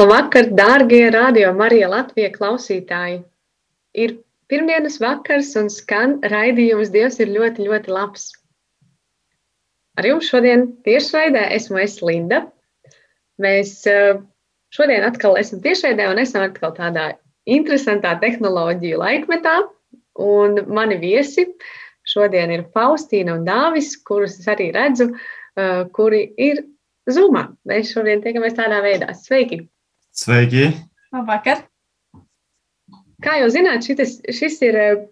Labvakar, dārgie radio Marija Latvija klausītāji! Ir pirmdienas vakars un skan raidījums Dievs ir ļoti, ļoti labs. Ar jums šodien tiešraidē esmu es Linda. Mēs eh, šodien atkal esam tiešraidē un esam atkal tādā interesantā tehnoloģiju laikmetā. Un mani viesi šodien ir Faustīna un Dāvis, kurus es arī redzu, eh, kuri ir Zumā. Mēs šodien tiekamies tādā veidā. Sveiki! Sveiki! Labvakar! Kā jau zināt, šitas, šis ir eh,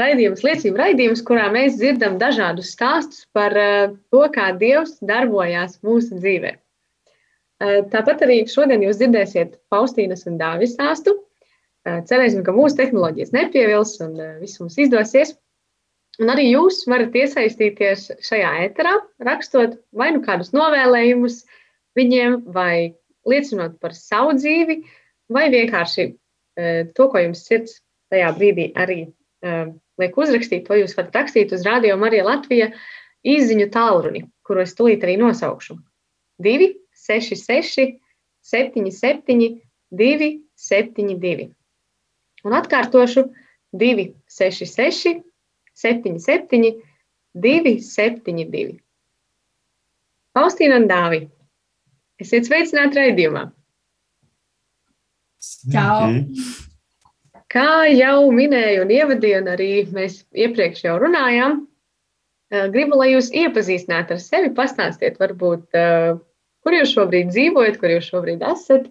raidījums, liecību raidījums, kurā mēs dzirdam dažādus stāstus par eh, to, kā Dievs darbojās mūsu dzīvē. Eh, Tāpat arī šodien jūs dzirdēsiet Faustīnas un Dāvis stāstu. Cerēsim, ka mūsu tehnoloģijas nepievils un viss mums izdosies. Un arī jūs varat iesaistīties šajā ēterā, rakstot vai nu kādus novēlējumus viņiem, vai liecinot par savu dzīvi, vai vienkārši uh, to, ko jums sirds tajā brīdī arī uh, liek uzrakstīt. To jūs varat rakstīt uz Radio Marija Latvija izziņu tālruni, kuru es tulīt arī nosaukšu. 2, 6, 6, 7, 7, 2, 7, 2. Un atkārtošu 2, 6, 6, 7, 7, 2, 7, 2. Faustīna un Dāvija. Esiet sveicināti raidījumā. Čau! Kā jau minēju un ievadīju, un arī mēs iepriekš jau runājām, eh, gribu, lai jūs iepazīstinātu ar sevi, pastāstiet, varbūt, eh, kur jūs šobrīd dzīvojat, kur jūs šobrīd esat,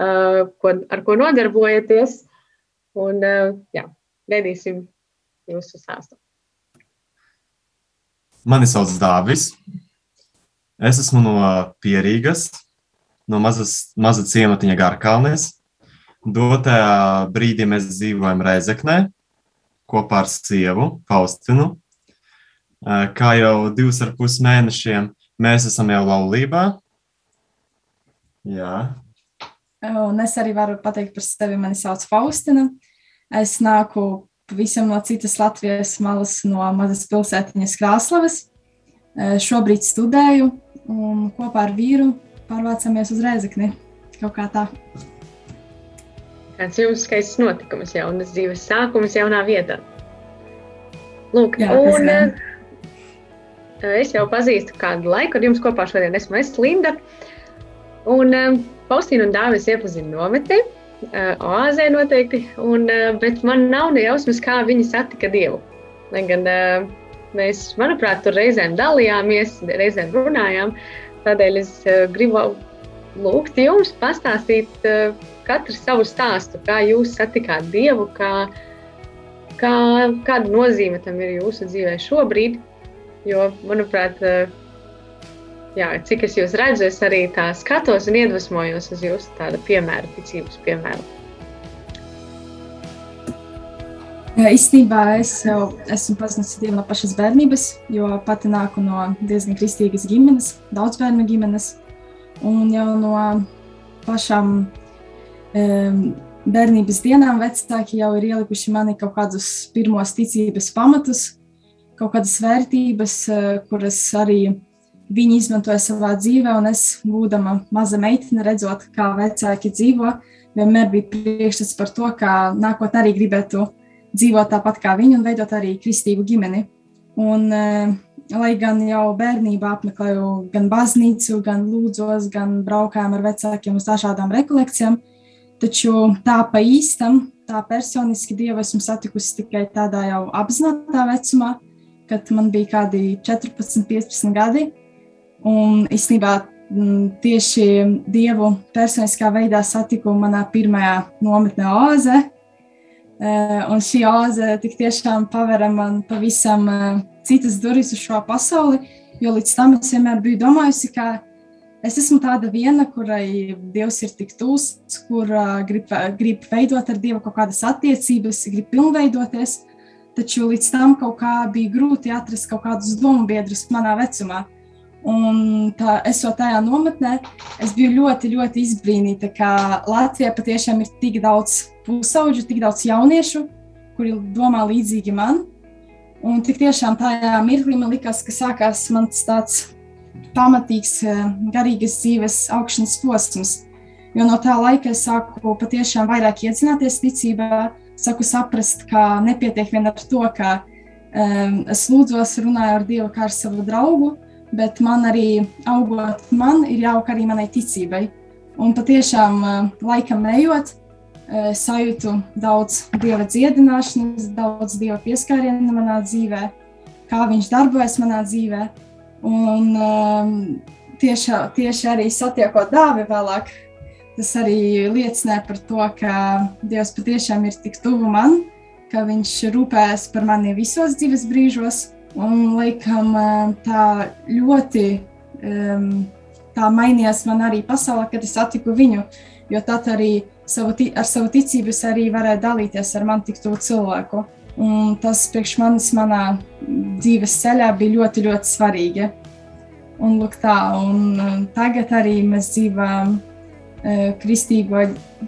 eh, ko, ar ko nodarbojaties. Un jā, gaidīsim jūsu stāstu. Mani sauc Dāvis. Es esmu no Pierīgas, no mazas, maza ciematiņa Garkalnēs. Dotajā brīdī mēs dzīvojam Reizeknē kopā ar sievu Faustinu. Kā jau divus ar pus mēnešiem mēs esam jau laulībā. Jā, Un es arī varu pateikt par sevi. Mani sauc Faustina. Es nāku pavisam no citas Latvijas malas, no mazas pilsētiņas Krāslavas. Šobrīd studēju un kopā ar vīru pārvācamies uz Rēzekni. Kaut kā tā. Kāds jums skaists notikums, jaunas dzīves sākums jaunā vietā? Lūk, Jā, un gan. eh, es jau pazīstu kādu laiku, ar jums kopā šodien esmu es Linda. Un eh, Faustīna un Dāvis iepazina nometni, eh, oāzē noteikti, un, bet man nav ne jausmas, kā viņi satika Dievu. Lai gan eh, mēs, manuprāt, tur reizēm dalījāmies, reizēm runājām, tādēļ es eh, gribu lūgt jums pastāstīt eh, katru savu stāstu, kā jūs satikāt Dievu, kā, kā, kāda nozīme tam ir jūsu dzīvē šobrīd. Jo, manuprāt, eh, jā, cik es jūs redzu, es arī tā skatos un iedvesmojos uz jūsu tādu piemēru, ticības piemēru. Īstenībā es jau esmu pazinis Dievu no pašas bērnības, jo pati nāku no diezgan kristīgas ģimenes, daudz bērnu ģimenes. Un jau no pašām um, bērnības dienām vecāki jau ir ielikuši mani kaut kādus pirmos ticības pamatus, kaut kādas vērtības, eh, kuras arī viņi izmantoja savā dzīvē. Un es, būdama maza meitene, redzot, kā vecāki dzīvo, vienmēr bija priekšstats par to, kā nākotnē arī gribētu dzīvot tāpat kā viņi un veidot arī kristīgu ģimeni. Un, eh, lai gan jau bērnībā apmeklēju gan baznīcu, gan lūdzos, gan braukājām ar vecākiem uz dažādām rekolekcijām, taču tā pa īstam, tā personiski Dievu esmu satikusi tikai tādā jau apzinātā vecumā, kad man bija kādi 14, 15 gadi. Un īstenībā tieši Dievu personiskā veidā satiku manā pirmajā nometnē Oze. Eh, Un šī oze tik tiešām pavera man pavisam eh, citas durvis uz šo pasauli, jo līdz tam es vienmēr biju domājusi, ka es esmu tāda viena, kurai Dievs ir tik tūs, kur uh, grib, grib veidot ar Dievu kaut kādas attiecības, grib pilnveidoties. Taču līdz tam kaut kā bija grūti atrast kaut kādus domu biedrus manā vecumā. Un tā, esot tajā nometnē, es biju ļoti, ļoti izbrīnīta, ka Latvijā patiešām ir tik daudz pusauģu, tik daudz jauniešu, kuri domā līdzīgi man. Un tik tiešām tajā mirklī man likās, ka sākās mans tāds pamatīgs eh, garīgas dzīves augšanas posms. Jo no tā laika es sāku patiešām vairāk iedzināties ticībā, sāku saprast, ka nepietiek vien ar to, ka um, es lūdzos, runāju ar Dievu kā ar savu draugu, bet man arī augot, man ir jāaug arī manai ticībai. Un patiešām uh, laikam ejot, uh, sajūtu daudz dieva dziedināšanas, daudz dieva pieskārienu manā dzīvē, kā viņš darbojas manā dzīvē. Un um, tieši, tieši arī satiekot dāvi vēlāk, tas arī liecināja par to, ka Dievs patiešām ir tik tuvu man, ka viņš rūpējas par mani visos dzīves brīžos. Un laikam tā ļoti um, tā mainījās man arī pasaulē, kad es satiku viņu. Jo tad arī savu, ar savu ticību es arī varēju dalīties ar man tik tuvu cilvēku. Un tas priekš manis manā dzīves ceļā bija ļoti, ļoti svarīgi. Un, lūk, tā, un tagad arī mēs dzīvojam kristīgo,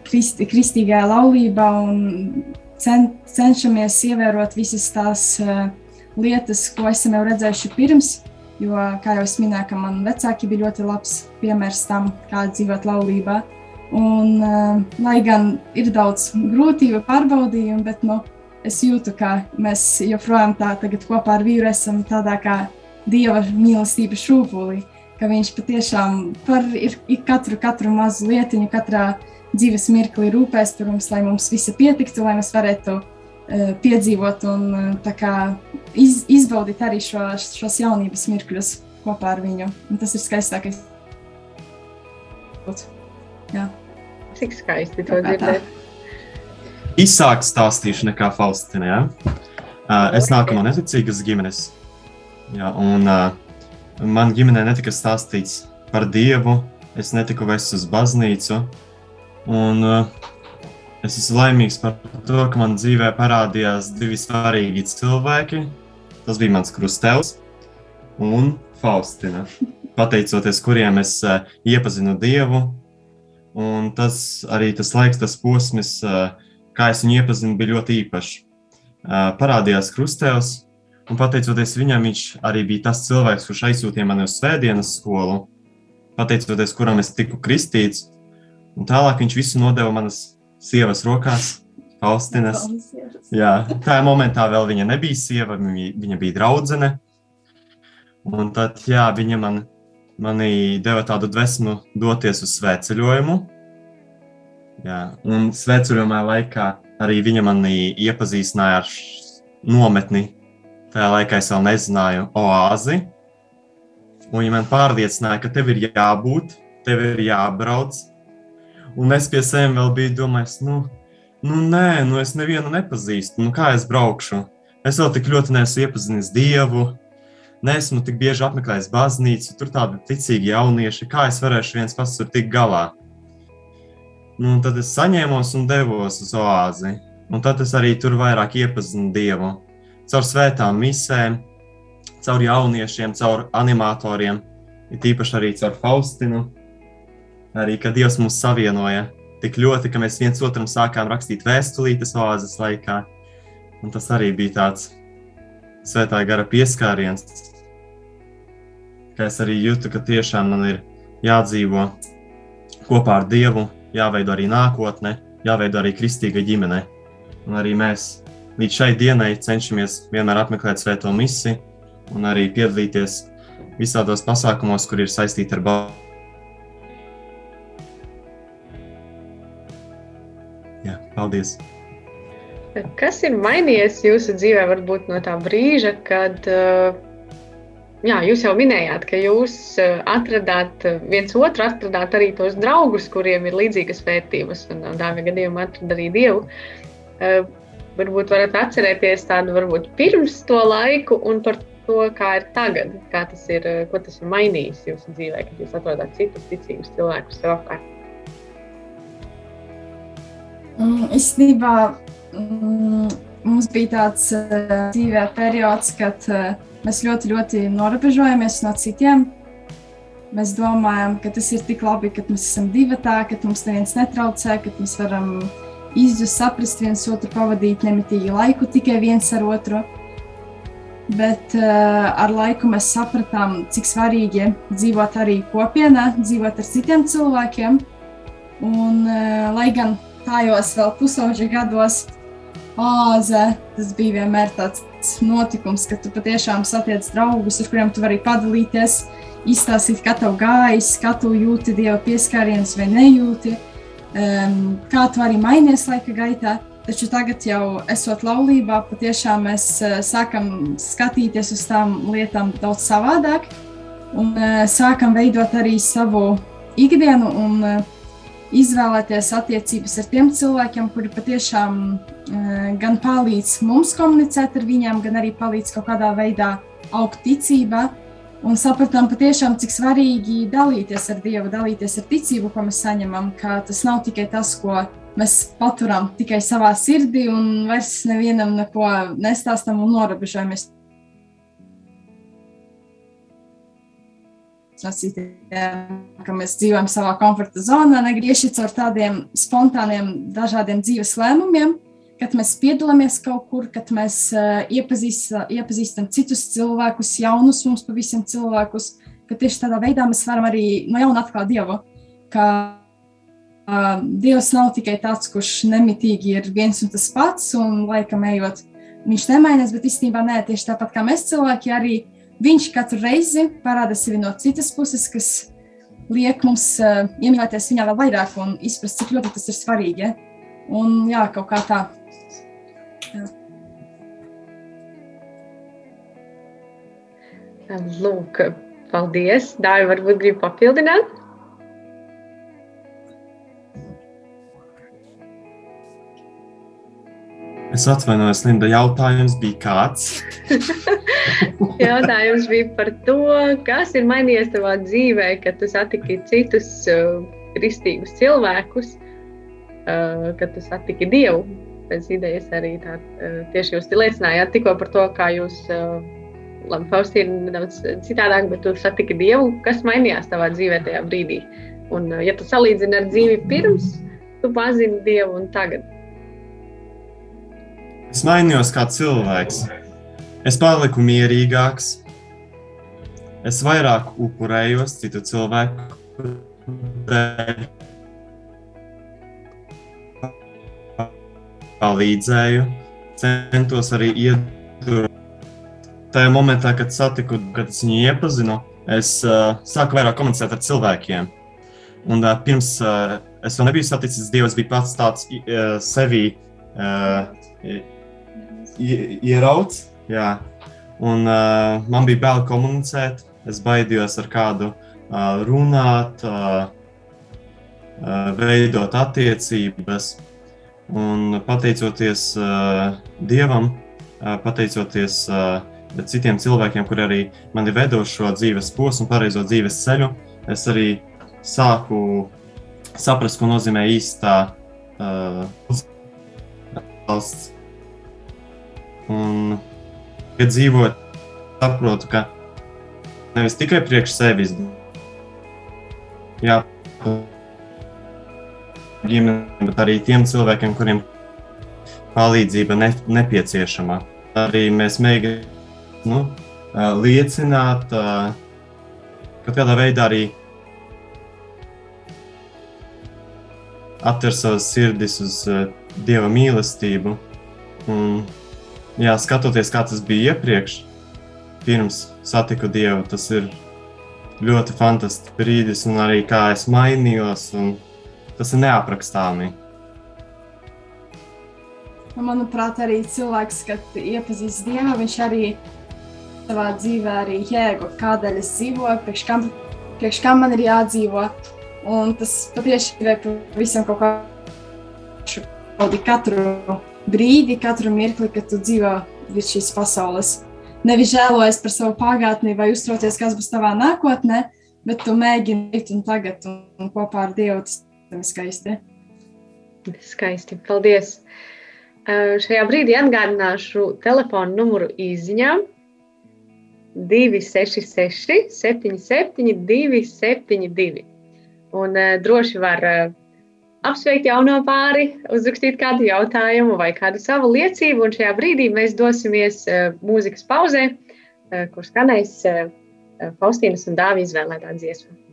kristi, kristīgajā laulībā un cen, cenšamies ievērot visas tās uh, lietas, ko esam jau redzējuši pirms. Jo, kā jau es minēju, ka man vecāki bija ļoti labs piemērs tam, kā dzīvot laulībā. Un, uh, lai gan ir daudz grūtību, pārbaudījumu, bet nu, es jūtu, ka mēs joprojām tā kopā ar vīru esam tādā kā dieva mīlestības šūpulī, ka viņš patiešām par katru, katru mazu lietiņu, katrā dzīves mirklī rūpēs par mums, lai mums visi pietiktu, lai mēs varētu piedzīvot un tā kā iz, izbaudīt arī šo, šos jaunības mirkļus kopā ar viņu. Un tas ir skaistākais. Jā. Cik skaisti to dzirdēt. Īsāk stāstīšu nekā Faustina. Ja? Uh, es nāku no neticīgas ģimenes. Ja, un, man ģimenē netika stāstīts par Dievu, es netiku vests uz baznīcu. Un, uh, es esmu laimīgs par to, ka man dzīvē parādījās divi svarīgi cilvēki. Tas bija mans krustēvs un Faustina. Pateicoties kuriem es uh, iepazinu Dievu. Un tas arī tas laiks, tas posms, uh, kā es viņu iepazinu, bija ļoti īpašs. Uh, parādījās krustēvs, un pateicoties viņam, viņš arī bija tas cilvēks, kurš aizsūtīja mani uz svētdienas skolu, pateicoties kuram es tiku kristīts. Un tālāk viņš visu nodeva manas sievas rokās, Faustinas. Jā, tajā momentā vēl viņa nebija sieva, viņa, bija draudzene. Un tad jā, viņa man, manī deva tādu dvēsmu doties uz svētceļojumu. Jā, un svētceļojumā laikā arī viņa mani iepazīstināja ar nometni. Tajā laikā es vēl nezināju oāzi. Un viņa man pārliecināja, ka tev ir jābūt, tev ir jābrauc. Un es pie sevis vēl biju domājis, nu, nu nē, nu es nevienu nepazīstu. Nu, kā es braukšu? Es vēl tik ļoti neesmu iepazinis Dievu, neesmu tik bieži apmeklējis baznīcu, tur tādi ticīgi jaunieši, kā es varēšu viens pats tur tikt galā. Nu, tad es saņēmos un devos uz oāzi. Un tad es arī tur vairāk iepazinu Dievu. Caur svētām misēm, caur jauniešiem, caur animatoriem, ir tīpaši arī caur Faustinu. Arī, kad Dievs mūs savienoja tik ļoti, ka mēs viens otram sākām rakstīt vēstulītes oāzes laikā. Un tas arī bija tāds svētā gara pieskāriens, ka es arī jūtu, ka tiešām man ir jādzīvo kopā ar Dievu, jāveido arī nākotne, jāveido arī kristīga ģimene. Un arī mēs līdz šai dienai cenšamies vienmēr apmeklēt svēto misiju un arī piedalīties visādos pasākumos, kur ir saistīti ar balstu. Paldies! Kas ir mainījies jūsu dzīvē, varbūt no tā brīža, kad jā, jūs jau minējāt, ka jūs atradāt viens otru, atradāt arī tos draugus, kuriem ir līdzīgas vērtības, un dāvā gadījumā atrada arī Dievu. Varbūt varat atcerēties tādu varbūt pirms to laiku un par to, kā ir tagad, kā tas ir, ko tas ir mainījis jūsu dzīvē, kad jūs atrodat citus ticīgus cilvēkus sev apkārt. Mm, Īstenībā mm, mums bija tāds uh, dzīvē periods, kad uh, mēs ļoti, ļoti norobežojamies no citiem. Mēs domājam, ka tas ir tik labi, ka mēs esam divi tā, ka mums neviens netraucē, ka mēs varam izjust, saprast viens otru, pavadīt nemitīgi laiku tikai viens ar otru. Bet uh, ar laiku mēs sapratām, cik svarīgi dzīvot arī kopienā, dzīvot ar citiem cilvēkiem. Un, uh, lai gan tajos vēl pusauģa gados āze, tas bija vienmēr tāds notikums, ka tu patiešām satiec draugus, ar kuriem tu vari padalīties, izstāstīt, kā tev gājis, kā tu jūti dieva pieskārienus vai nejūti, um, kā tu arī mainies laika gaitā. Taču tagad, jau esot laulībā, patiešām mēs uh, sākam skatīties uz tām lietām daudz savādāk un uh, sākam veidot arī savu ikdienu un uh, izvēlēties attiecības ar tiem cilvēkiem, kuri patiešām uh, gan palīdz mums komunicēt ar viņiem, gan arī palīdz kaut kādā veidā augt ticībā. Un sapratām patiešām, cik svarīgi dalīties ar Dievu, dalīties ar ticību, ko mēs saņemam, ka tas nav tikai tas, ko mēs paturam tikai savā sirdī un vairs nevienam neko nestāstam un norobežojamies citiem, ka mēs dzīvojam savā komforta zonā, negrieži caur tādiem spontāniem, dažādiem dzīves lēmumiem, kad mēs piedalāmies kaut kur, kad mēs uh, iepazīst, iepazīstam citus cilvēkus, jaunus mums pavisam cilvēkus, ka tieši tādā veidā mēs varam arī no jauna atklāt Dievu. Ka, uh, Dievs nav tikai tāds, kurš nemitīgi ir viens un tas pats, un laikam ejot, viņš nemainās, bet īstenībā nē, tieši tāpat kā mēs cilvēki arī viņš katru reizi parāda sevi no citas puses, kas liek mums uh, iemīlēties viņā vēl vairāk un izprast, cik ļoti tas ir svarīgi. Ja? Un jā, kaut kā tā. Jā. Lūk, paldies. Dāvi, varbūt gribi papildināt? Es atvainojos, Linda, jautājums bija kāds. Jautājums bija par to, kas ir mainījies tavā dzīvē, kad tu satiki citus uh, kristīgus cilvēkus, uh, kad tu satiki Dievu. Pēc idejas arī tā, uh, tieši jūs liecinājāt tikko par to, kā jūs, uh, labi, Faustīna nedaudz citādāk, bet tu satiki Dievu, kas mainījās tavā dzīvē tajā brīdī. Un, uh, ja tu salīdzini ar dzīvi pirms, tu pazini Dievu un tagad. Es mainījos kā cilvēks. Es paliku mierīgāks. Es vairāk upurējos citu cilvēku dēļ. Palīdzēju, centos arī iedot. Tajā momentā, kad satiku, kad es viņu iepazinu, es uh, sāku vairāk komunicēt ar cilvēkiem. Un uh, pirms uh, es vēl nebiju saticis Dievu, es biju pats tāds uh, sevi uh, ieraudzījis. Jā. Un uh, man bija bail komunicēt, es baidījos ar kādu uh, runāt, uh, uh, veidot attiecības. Un pateicoties uh, Dievam, uh, pateicoties uh, citiem cilvēkiem, kuri arī mani vedo šo dzīves posmu, pareizo dzīves ceļu, es arī sāku saprast, ko nozīmē īstā uh, valsts Un, kad dzīvot, saprotu, ka nevis tikai priekš sevis, jā, ģimene, bet arī tiem cilvēkiem, kuriem palīdzība ne, nepieciešama. Arī mēs mēģinām nu, liecināt, ka kādā veidā arī atver savas sirdis uz Dieva mīlestību. Un jā, skatoties, kā tas bija iepriekš, pirms satiku Dievu, tas ir ļoti fantastisks brīdis, un arī kā es mainījos, un tas ir neaprakstāmi. Manuprāt, arī cilvēks, kad iepazīst Dievu, viņš arī savā dzīvē arī jēgu, kādēļ es dzīvoju, priekš kam, priekš kam man ir jādzīvo. Un tas patiešām ir pavisam kaut kā tādu katru brīdi, katru mirkli, kad tu dzīvo virs šīs pasaules. Nevis žēlojies par savu pagātni vai uztraucies, kas būs tavā nākotnē, bet tu mēģini likt un tagad un kopā ar Dievu tas ir skaisti. Skaisti, paldies! Šajā brīdī atgādināšu telefonu numuru izziņām. 266, 77, 272. Un uh, droši var uh, apsveikt jauno pāri, uzrakstīt kādu jautājumu vai kādu savu liecību. Un šajā brīdī mēs dosimies eh, mūzikas pauzē, eh, kur skanēs eh, Faustīnas un Dāvijas izvēlētā dziesma.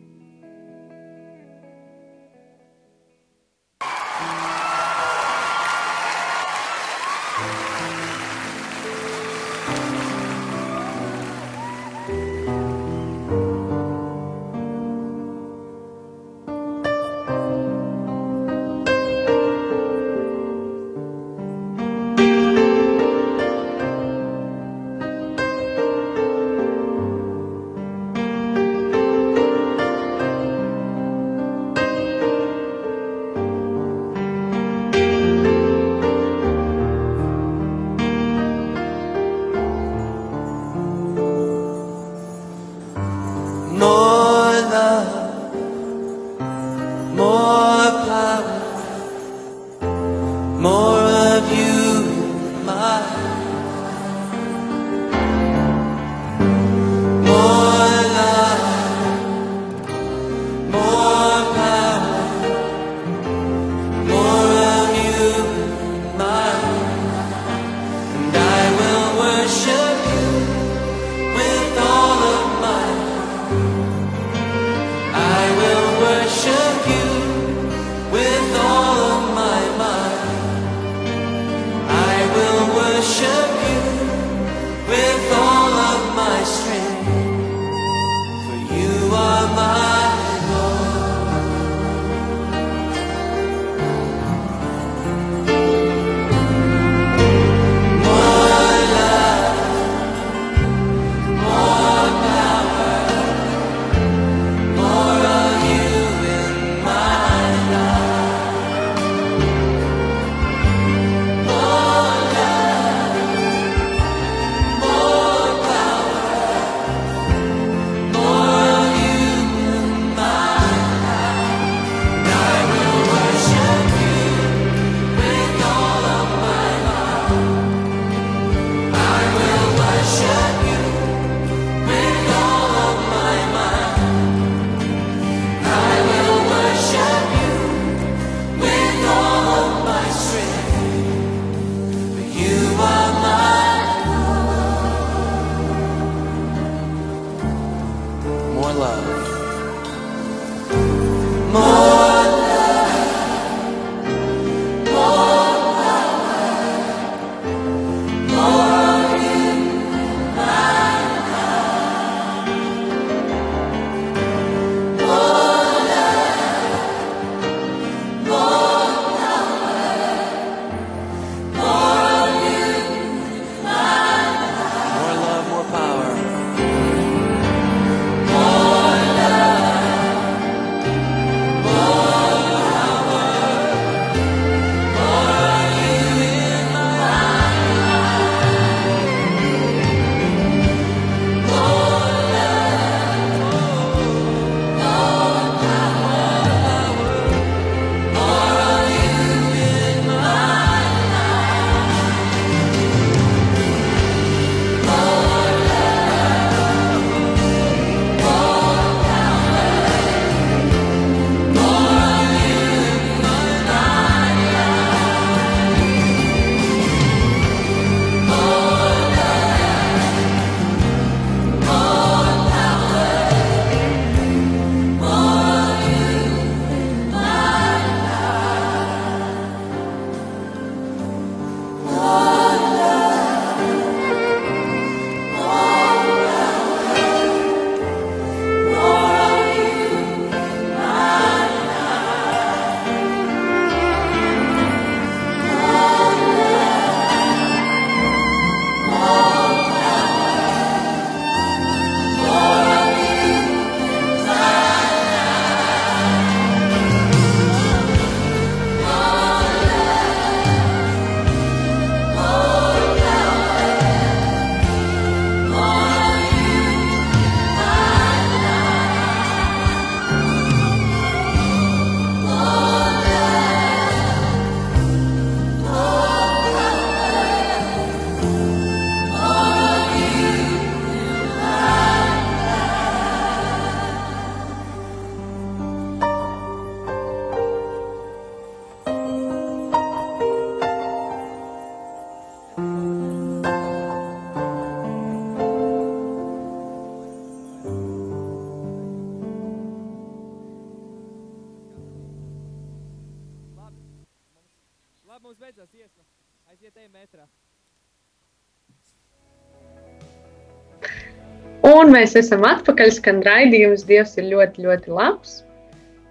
Un mēs esam atpakaļ. Skan raidījums, Dievs ir ļoti, ļoti labs.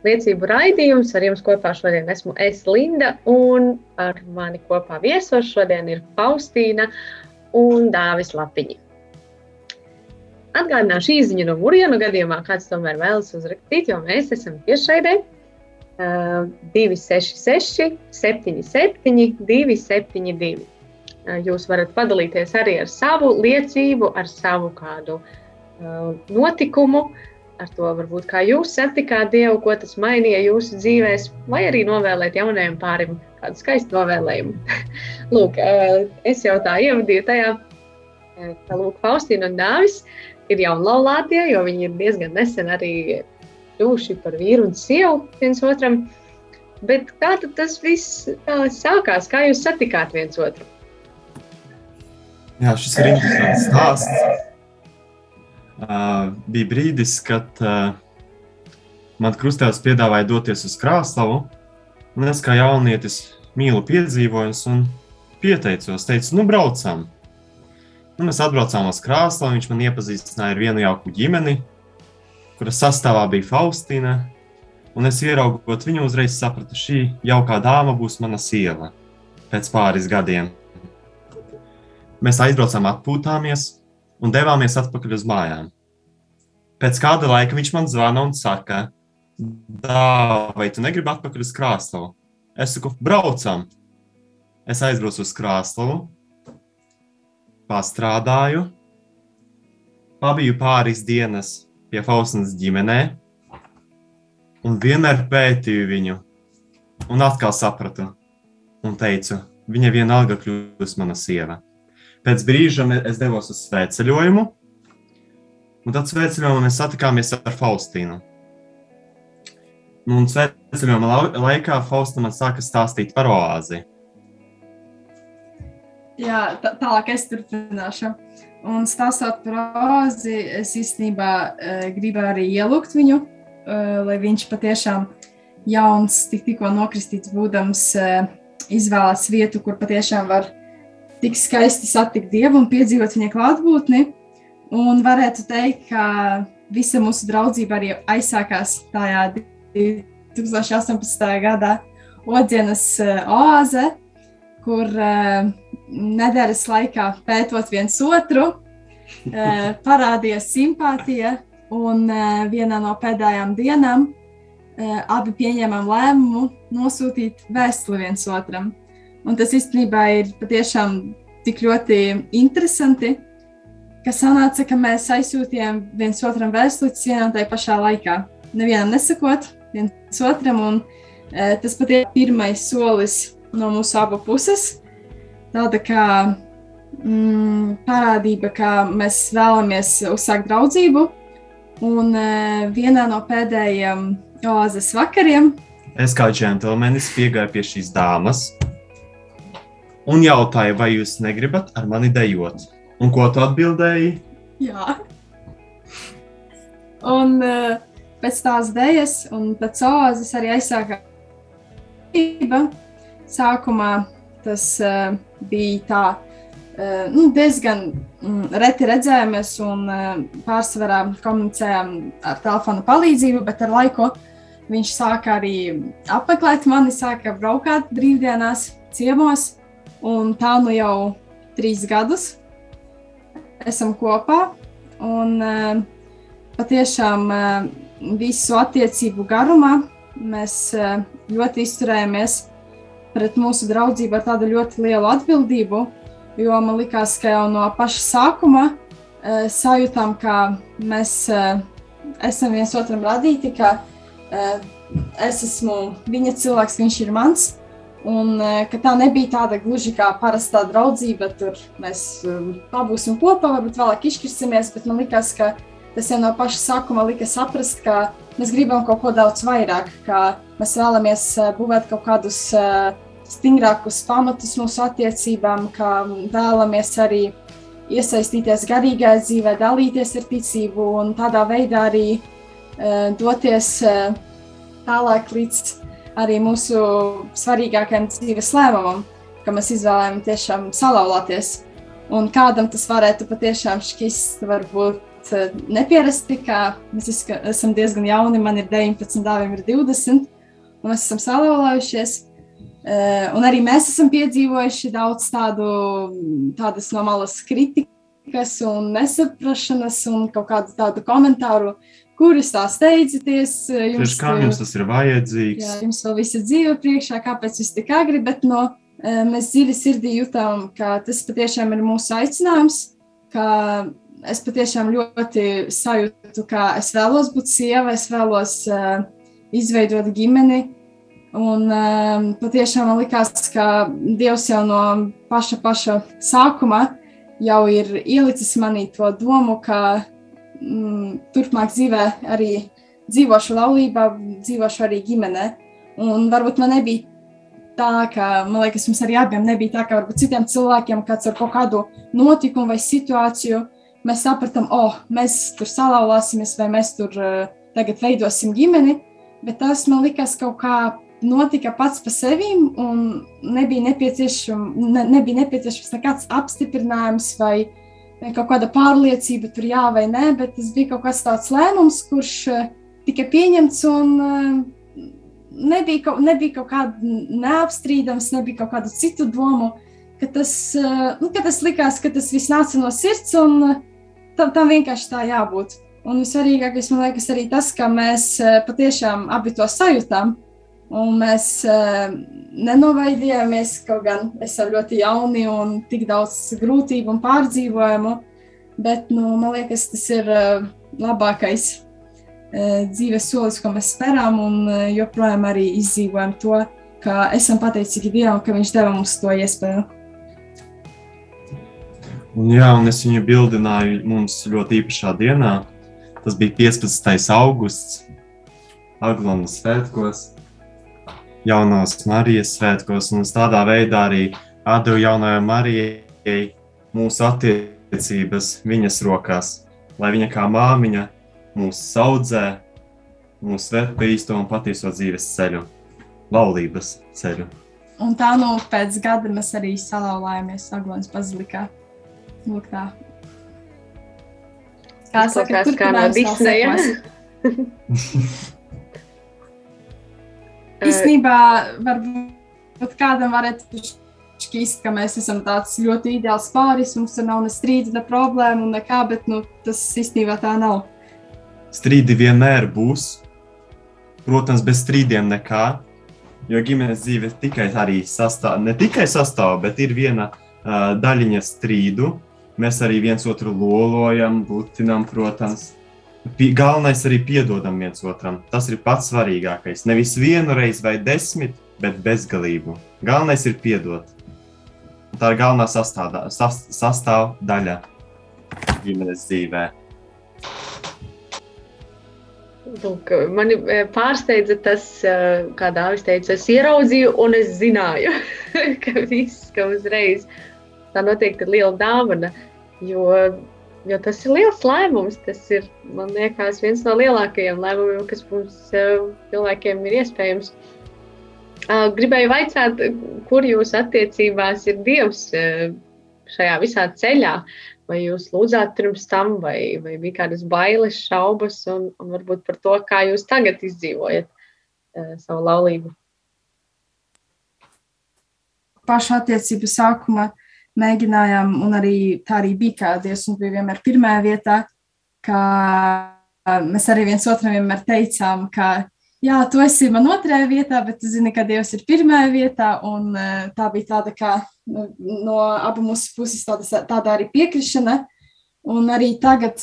Liecību raidījums ar jums kopā šodien esmu es, Linda, un ar mani kopā viesos šodien ir Faustīna un Dāvis Lapiņi. Atgādināšu īziņu no Mūrjana gadījumā, kāds tomēr vēlas uzrakstīt, jo mēs esam tiešraidē. Uh, 266, 77, 272. Uh, Jūs varat padalīties arī ar savu liecību, ar savu kādu uh, notikumu, ar to varbūt kā jūs satikāt Dievu, ko tas mainīja jūsu dzīvēs, vai arī novēlēt jaunajam pārim kādu skaistu novēlējumu. Lūk, uh, es jau tā ievadīju tajā, uh, ka Lūk, Faustīna un Dāvis ir jau laulātie, jo viņi ir diezgan nesen arī kļuvuši par vīru un sievu viens otram. Bet kā tas viss uh, sākās? Kā jūs satikāt viens otru? Jā, šis ir interesants stāsts. Uh, bija brīdis, kad uh, man krustēvs piedāvāja doties uz Krāslavu. Un es kā jaunietis mīlu piedzīvojos un pieteicos, teicu, nu braucam. Nu, mēs atbraucām uz Krāslavu, viņš man iepazīstināja ar vienu jauku ģimeni, kuras sastāvā bija Faustīna. Un es ieraugot viņu, uzreiz sapratu, šī jaukā dāma būs mana sieva pēc pāris gadiem. Mēs aizbraucām, atpūtāmies un devāmies atpakaļ uz mājām. Pēc kāda laika viņš man zvana un saka, vai tu negribi atpakaļ uz Krāslavu? Es saku, braucam! Es aizbraucu uz Krāslavu, pastrādāju, pabiju pāris dienas pie Faustinas ģimenē un vienmēr pētīju viņu. Un atkal sapratu un teicu, viņa vienalga kļūs mana sieva. Pēc brīža es devos uz svētceļojumu, un tad svētceļojumā mēs satikāmies ar Faustīnu. Nu, un svētceļojuma laikā Faustina man sāka stāstīt par oāzi. Jā, tā, tālāk es turpināšu. Un stāstot par oāzi, es īstenībā uh, gribu arī ielūgt viņu, uh, lai viņš patiešām jauns, tik, tikko nokristīts būdams, uh, izvēlās vietu, kur patiešām var tik skaisti satikt Dievu un piedzīvot viņa klātbūtni. Un varētu teikt, ka visa mūsu draudzība arī aizsākās tajā 2018. gadā Odzienas oāze, kur uh, nedēļas laikā pētot viens otru, uh, parādījās simpātija, un uh, vienā no pēdējām dienām abi pieņēmām lēmumu nosūtīt vēstuli viens otram. Un tas īstenībā ir patiešām tik ļoti interesanti, ka sanāca, ka mēs aizsūtījām viens otram vēstuli vienā un tajā pašā laikā. Nevienam nesakot, viens otram, un e, tas patiešām ir pirmais solis no mūsu abu puses. Tāda kā mm, parādība, ka mēs vēlamies uzsākt draudzību, un e, vienā no pēdējiem oāzes vakariem Es kā džentlmenis piegāju pie šīs dāmas un jautāju, vai jūs negribat ar mani dejot. Un ko tu atbildēji? Jā. Un uh, pēc tās dēļas, un pēc oāzes arī aizsākās dzīve. Sākumā tas uh, bija tā, uh, nu, diezgan mm, reti redzējamies un uh, pārsvarā komunicējām ar telefona palīdzību, bet ar laiku viņš sāka arī apmeklēt mani, sāka braukāt brīvdienās, ciemos. Un tā nu jau trīs gadus esam kopā. Un uh, patiešām uh, visu attiecību garumā mēs uh, ļoti izturējāmies pret mūsu draudzību ar tādu ļoti lielu atbildību. Jo man liekas, ka jau no paša sākuma sajūtām, ka mēs esam viens otram radīti, ka es esmu viņa cilvēks, viņš ir mans. Un e, ka tā nebija tāda gluži kā parastā draudzība, tur mēs pabūsim kopā, varbūt vēlāk izšķirsimies, bet man liekas, ka tas jau no paša sākuma lika saprast, ka mēs gribam kaut ko daudz vairāk, ka mēs vēlamies e, būvēt kaut kādus e, stingrākus pamatus mūsu attiecībām, ka vēlamies arī iesaistīties garīgajā dzīvē, dalīties ar ticību un tādā veidā arī doties tālāk līdz arī mūsu svarīgākajam dzīves lēmumam, ka mēs izvēlējāmies tiešām salauzties. Un kādam tas varētu patiešām šķist, varbūt eh, neparasti, kā mēs esam diezgan jauni, man ir 19, dāvim ir 20, un mēs esam salauzējušies. Eh, un arī mēs esam piedzīvojuši daudz tādu, tādas no malas kritikas un nesaprašanas un kaut kādu tādu komentāru, kuras tā steidzaties. Jums, kā jums tas ir vajadzīgs? Jā, jums vēl viss ir dzīve priekšā, kāpēc jūs tik agri, bet no mēs dziļi sirdī jutām, ka tas patiešām ir mūsu aicinājums, ka es patiešām ļoti sajūtu, ka es vēlos būt sieva, es vēlos uh, izveidot ģimeni. Un um, patiešām man likās, ka Dievs jau no paša, paša sākuma jau ir ielicis manī to domu, ka mm, turpmāk dzīvē arī dzīvošu laulībā, dzīvošu arī ģimenē. Un varbūt man nebija tā, ka, man liekas, mums arī abiem nebija tā, ka varbūt citiem cilvēkiem kāds ar kaut kādu notikumu vai situāciju mēs sapratām, oh, mēs tur salauzāsimies vai mēs tur uh, tagad veidosim ģimeni, bet tas man likās kaut kā notika pats par sevi, un nebija nepieciešams, ne, nebija nepieciešams nekāds apstiprinājums vai kaut kāda pārliecība, tur jā vai nē, bet tas bija kaut kāds tāds lēmums, kurš uh, tika pieņemts un uh, nebija kaut, nebija kaut kāda neapstrīdams, nebija kaut kādu citu domu, ka tas, eh, nu, ka tas likās, ka tas viss nāca no sirds un eh, tam, tam vienkārši tā jābūt. Un visvarīgākais man liekas arī tas, ka mēs eh, patiešām abi to sajūtām. Un mēs nenovaidījāmies, kaut gan esam ļoti jauni un tik daudz grūtību un pārdzīvojumu. Bet nu, man liekas, tas ir labākais Eh, dzīves solis, ko mēs spērām, un eh, joprojām arī izdzīvojam to, ka esam pateicīgi Dievam, ka Viņš deva mums to iespēju. Un, jā, un es viņu bildināju mums ļoti īpašā dienā. Tas bija 15. augusts, Aglonas svētkos, jaunās Marijas svētkos, un tādā veidā arī atdevu jaunajai Marijai mūsu attiecības viņas rokās, lai viņa kā māmiņa mūs audzē, mūs ved pa īsto un patieso dzīves ceļu, laulības ceļu. Un tā nu pēc gada mēs arī salauzāmies Aglonas bazilikā. Lūk, tā. Kā saka, kā no Disneja. Īsnībā varbūt kādam varētu šķist, ka mēs esam tāds ļoti ideāls pāris, mums tur nav ne strīda, ne problēma nekā, bet nu, tas īstenībā tā nav. Strīdi vienmēr būs. Protams, bez strīdiem nekā. Jo ģimenes dzīve tikai arī sastāv, ne tikai sastāv, bet ir viena uh, daļiņa strīdu. Mēs arī viens otru lolojam, butinam, protams. Galvenais arī piedodam viens otram. Tas ir pats svarīgākais. Nevis vienu reizi vai desmit, bet bezgalību. Galvenais ir piedot. Tā ir galvenā sastāvdaļa sas, sastāv ģimenes dzīvēm. Lūk, mani e, pārsteidza tas, e, kā Dāvis teica, es ieraudzīju un es zināju, ka viss, ka uzreiz tā noteikti ir liela dāvana, jo, jo tas ir liels lēmums. Tas ir, liekas, viens no lielākajiem lēmumiem, kas mums e, cilvēkiem ir iespējams. Gribēju vaicāt, kur jūsu attiecībās ir Dievs šajā visā ceļā? vai jūs lūdzāt pirms tam, vai, vai bija kādas bailes, šaubas, un, un varbūt par to, kā jūs tagad izdzīvojat uh, savu laulību. Pašu attiecību sākuma mēģinājām, un arī tā arī bija, ka Dievs mums bija vienmēr pirmajā vietā, ka mēs arī viens otram vienmēr teicām, ka jā, tu esi man otrajā vietā, bet tu zini, ka Dievs ir pirmajā vietā, un tā bija tāda kā no abu mūsu puses tāda, tāda arī piekrišana. Un arī tagad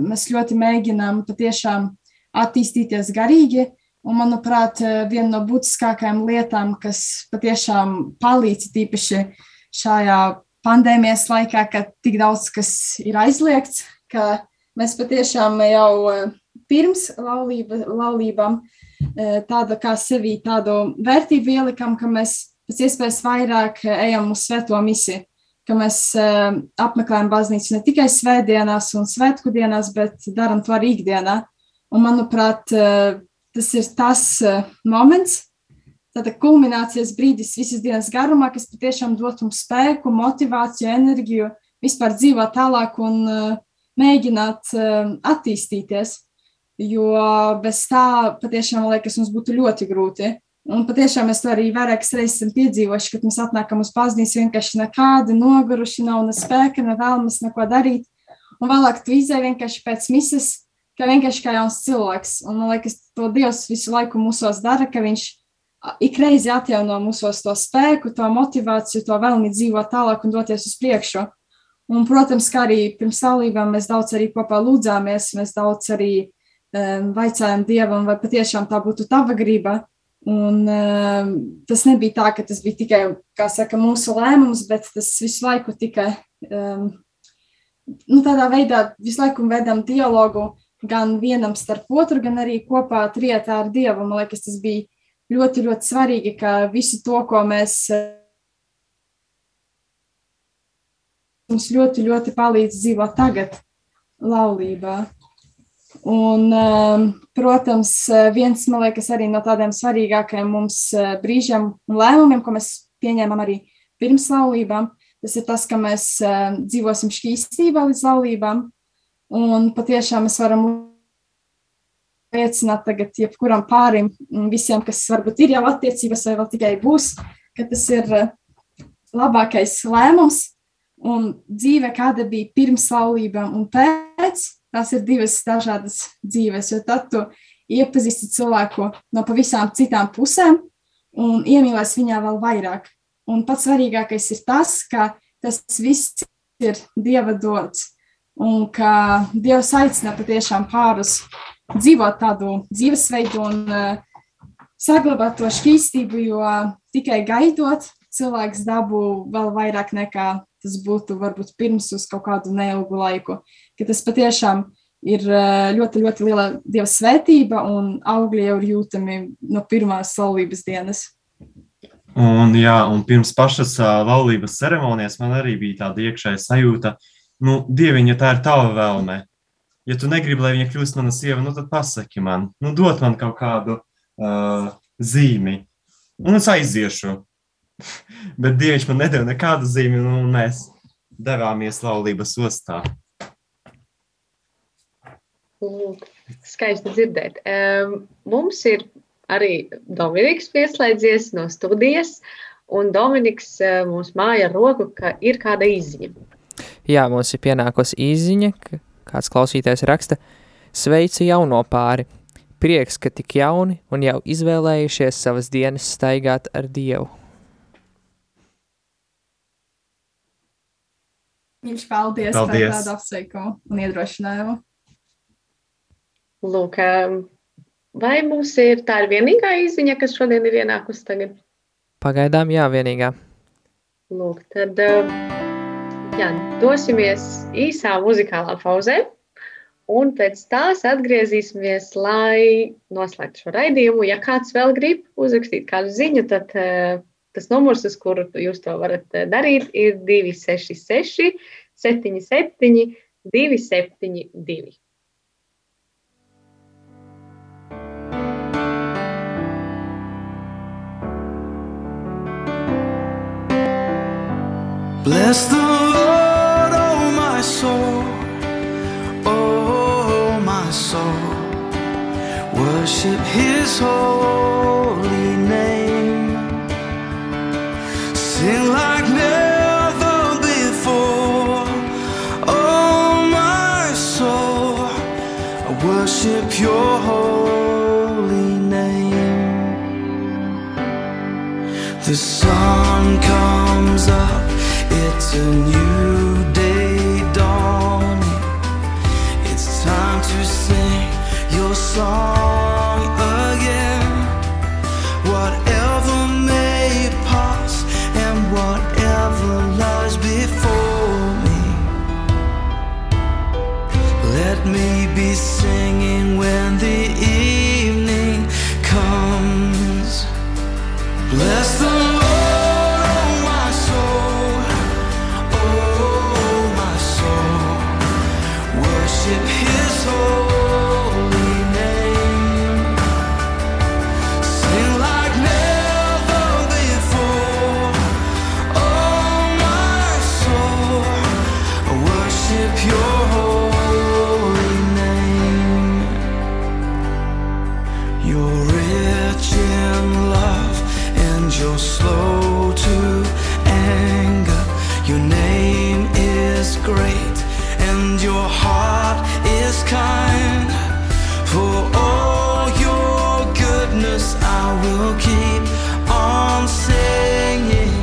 mēs ļoti mēģinām patiešām attīstīties garīgi. Un, manuprāt, viena no būtiskākajām lietām, kas patiešām palīdz tīpaši šajā pandēmijas laikā, kad tik daudz kas ir aizliegts, ka mēs patiešām jau pirms laulība, laulībām tādu kā sevi tādu vērtību ielikam, ka mēs pēc iespējas vairāk eh, ejam uz svēto misiju, ka mēs apmeklējam baznīcu ne tikai svētdienās un svētku dienās, bet darām to arī ikdienā. Un, manuprāt, tas ir tas moments, tāda kulminācijas brīdis visas dienas garumā, kas patiešām dot mums spēku, motivāciju, enerģiju, vispār dzīvot tālāk un uh, mēģināt uh, attīstīties. Jo bez tā patiešām, liekas, mums būtu ļoti grūti. Un patiešām mēs to arī vairākas reizes esam piedzīvojuši, kad mēs atnākam uz paznīs vienkārši nekādi noguruši, nav ne spēka, ne vēlmes neko darīt. Un vēlāk tu izēji vienkārši pēc misijas, kā vienkārši kā jauns cilvēks. Un man liekas, to Dievs visu laiku mūsos dara, ka viņš ik reizi atjauno mūsos to spēku, to motivāciju, to vēlmi dzīvot tālāk un doties uz priekšu. Un, protams, kā arī pirms laulībām mēs daudz arī kopā lūdzāmies, mēs daudz arī um, vaicājām Dievam, vai patiešām tā būtu tava griba. Un, um, tas nebija tā, ka tas bija tikai saka, mūsu lēmums, bet tas visu laiku tika um, nu, tādā veidā, visu laiku vedam dialogu gan vienam starp otru, gan arī kopā trietā ar Dievu. Man liekas, tas bija ļoti, ļoti svarīgi, ka visu to, ko mēs mums ļoti, ļoti palīdz dzīvot tagad, laulībā. Un, um, protams, viens liekas, arī no tādiem svarīgākajiem mums brīžiem un lēmumiem, ko mēs pieņēmām arī pirms laulībām, tas ir tas, ka mēs dzīvosim šķīstībā līdz laulībām. Un patiešām mēs varam liecināt tagad jebkuram pārim, visiem, kas varbūt ir jau attiecības vai vēl tikai būs, ka tas ir uh, labākais lēmums. Un dzīve, kāda bija pirms laulībām un pēc, tās ir divas dažādas dzīves, jo tad tu iepazīsti cilvēku no pavisam citām pusēm un iemīlēs viņā vēl vairāk. Un pats svarīgākais ir tas, ka tas viss ir Dieva dots un ka Dievs aicina patiešām pārus dzīvot tādu dzīvesveidu un uh, saglabāt to šķīstību, jo tikai gaidot, cilvēks dabū vēl vairāk nekā tas būtu varbūt pirms uz kaut kādu neilgu laiku. Ka tas patiešām ir ļoti, ļoti liela dieva svētība un augļi jau ir jūtami no pirmās laulības dienas. Un, jā, un pirms pašas laulības ceremonijas man arī bija tāda iekšēja sajūta, nu, dieviņa, tā ir tava vēlme. Ja tu negribi, lai viņa kļūst mana sieva, nu, tad pasaki man, nu, dod man kaut kādu uh, zīmi, un es aiziešu. Bet Dievs man nedēļa nekādu zīmi, un mēs devāmies laulības ostā. Lūk, skaisti dzirdēt. Um, mums ir arī Dominiks pieslēdzies no studijas, un Dominiks uh, mums māja ar roku, ka ir kāda izziņa. Jā, mums ir pienākusi izziņa, ka kāds klausītājs raksta, sveicu jauno pāri. Prieks, ka tik jauni un jau izvēlējušies savas dienas staigāt ar Dievu. Viņš paldies, Paldies. par tādu apsveikumu un iedrošinājumu. Lūk, vai mums ir tā ir vienīgā izziņa, kas šodien ir ienākusi tagad? Pagaidām jā, vienīgā. Lūk, tad um, jā, dosimies īsā muzikālā pauzē, un pēc tās atgriezīsimies, lai noslēgtu šo raidījumu. Ja kāds vēl grib uzrakstīt kādu ziņu, tad uh, tas numurs, uz kuru jūs to varat uh, darīt, ir 266 77 272. Bless the soul. Worship His holy name. Sing like never before, oh my soul. I worship Your holy name. The sun comes up, it's a new and your heart is kind. For all your goodness, I will keep on singing.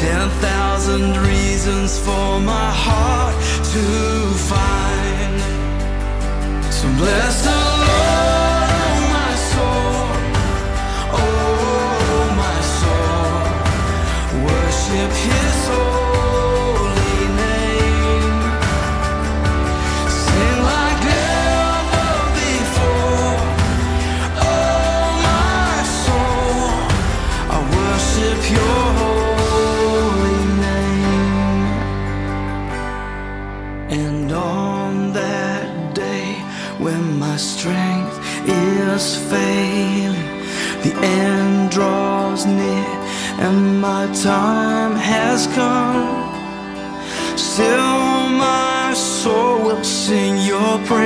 Ten thousand reasons for my heart to find. So bless the time has come. Still, my soul will sing your praise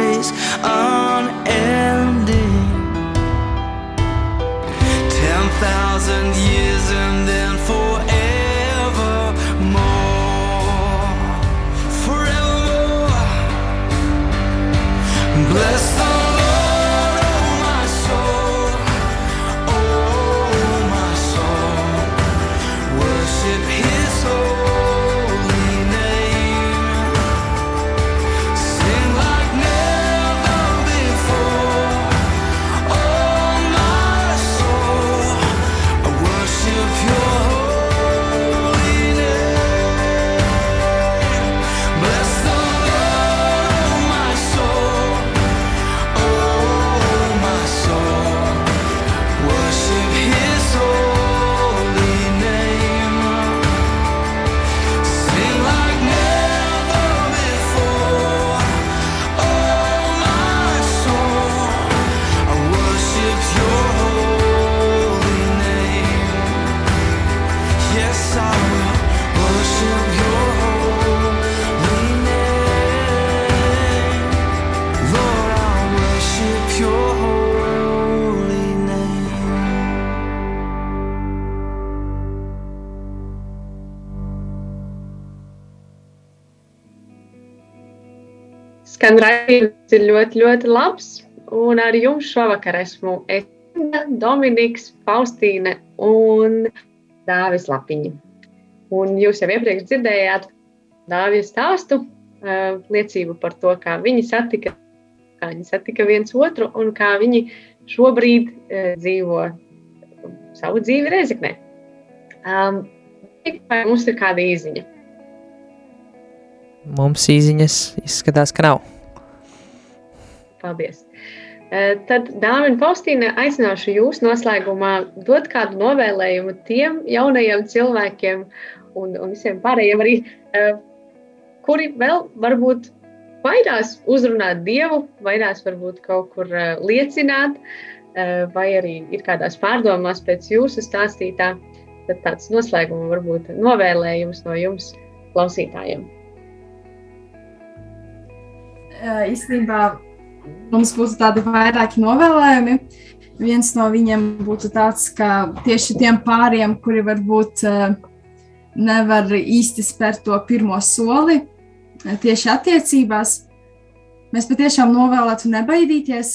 raidījums ir ļoti, ļoti labs. Un ar jums šovakar esmu Esma, Dominiks, Faustīne un Dāvis Lapiņa. Un jūs jau iepriekš dzirdējāt Dāvija stāstu, liecību par to, kā viņi satika, kā viņi satika viens otru un kā viņi šobrīd dzīvo savu dzīvi Reizeknē. Um, vai mums ir kāda īziņa? Mums īziņas izskatās, ka nav. Paldies! Eh, Tad, Dāvina Faustīna, aicināšu jūs noslēgumā dot kādu novēlējumu tiem jaunajiem cilvēkiem un, un visiem pārējiem arī, eh, kuri vēl varbūt vairās uzrunāt Dievu, vairās varbūt kaut kur eh, liecināt, vai arī ir kādās pārdomās pēc jūsu stāstītā. Tad tāds noslēguma varbūt novēlējums no jums klausītājiem. Eh, Īstenībā mums būtu tādi vairāki novēlējumi. Viens no viņiem būtu tāds, ka tieši tiem pāriem, kuri varbūt eh, nevar īsti spērt to pirmo soli eh, tieši attiecībās, mēs patiešām novēlētu nebaidīties,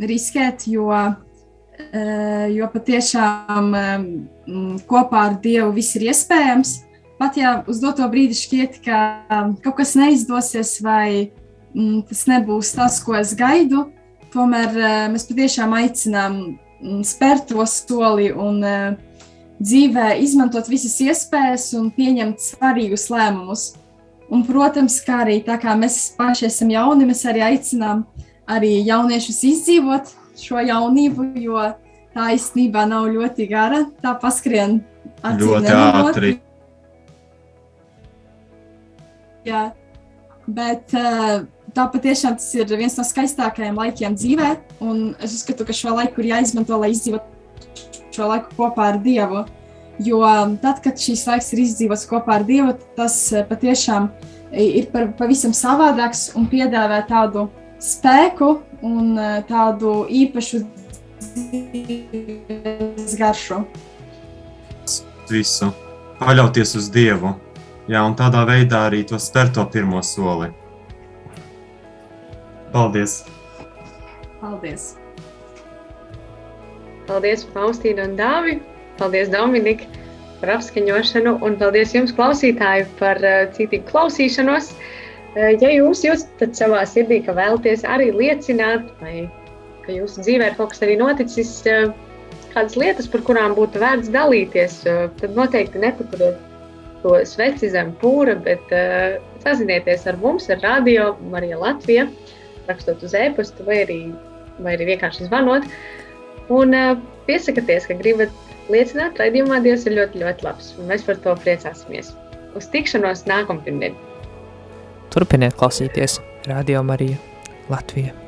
riskēt, jo, eh, jo patiešām kopā ar Dievu viss ir iespējams. Pat ja uz doto brīdi šķiet, ka kaut kas neizdosies vai mm, tas nebūs tas, ko es gaidu, tomēr eh, mēs patiešām aicinām mm, spērt to soli un eh, dzīvē izmantot visas iespējas un pieņemt svarīgus lēmumus. Un, protams, kā arī tā kā mēs paši esam jauni, mēs arī aicinām arī jauniešus izdzīvot šo jaunību, jo tā īstenībā nav ļoti gara. Tā paskrien Ļoti ātri. Jā, bet uh, tā patiešām tas ir viens no skaistākajiem laikiem dzīvē. Es uzskatu, ka šo laiku ir jāizmanto, lai izdzīvotu šo laiku kopā ar Dievu. Jo tad, kad šīs laiks ir izdzīvots kopā ar Dievu, tas eh, patiešām ir pavisam savādāks un piedāvā tādu spēku un eh, tādu īpašu dzīves garšu. Visu. Paļauties uz Dievu. Jā, un tādā veidā arī to spēr to pirmo soli. Paldies! Paldies! Paldies, Faustīna un Dāvi! Paldies, Dominika, par apskaņošanu, un paldies jums, klausītāji, par uh, citīgu klausīšanos. Uh, ja jūs jūtat savā sirdī, ka vēlaties arī liecināt, vai ka jūsu dzīvē ir kaut kas arī noticis, uh, kādas lietas, par kurām būtu vērts dalīties, tad noteikti nepaturiet to sveci zem pūra, bet uh, sazinieties ar mums, ar Radio Marija Latvija, rakstot uz e-pastu vai arī, vai arī vienkārši zvanot. Un uh, piesakieties, ka gribat liecināt, raidījumā Dievs ir ļoti, ļoti labs. Un mēs par to priecāsimies. Uz tikšanos nākamdienā. Turpiniet klausīties Radio Marija Latvija.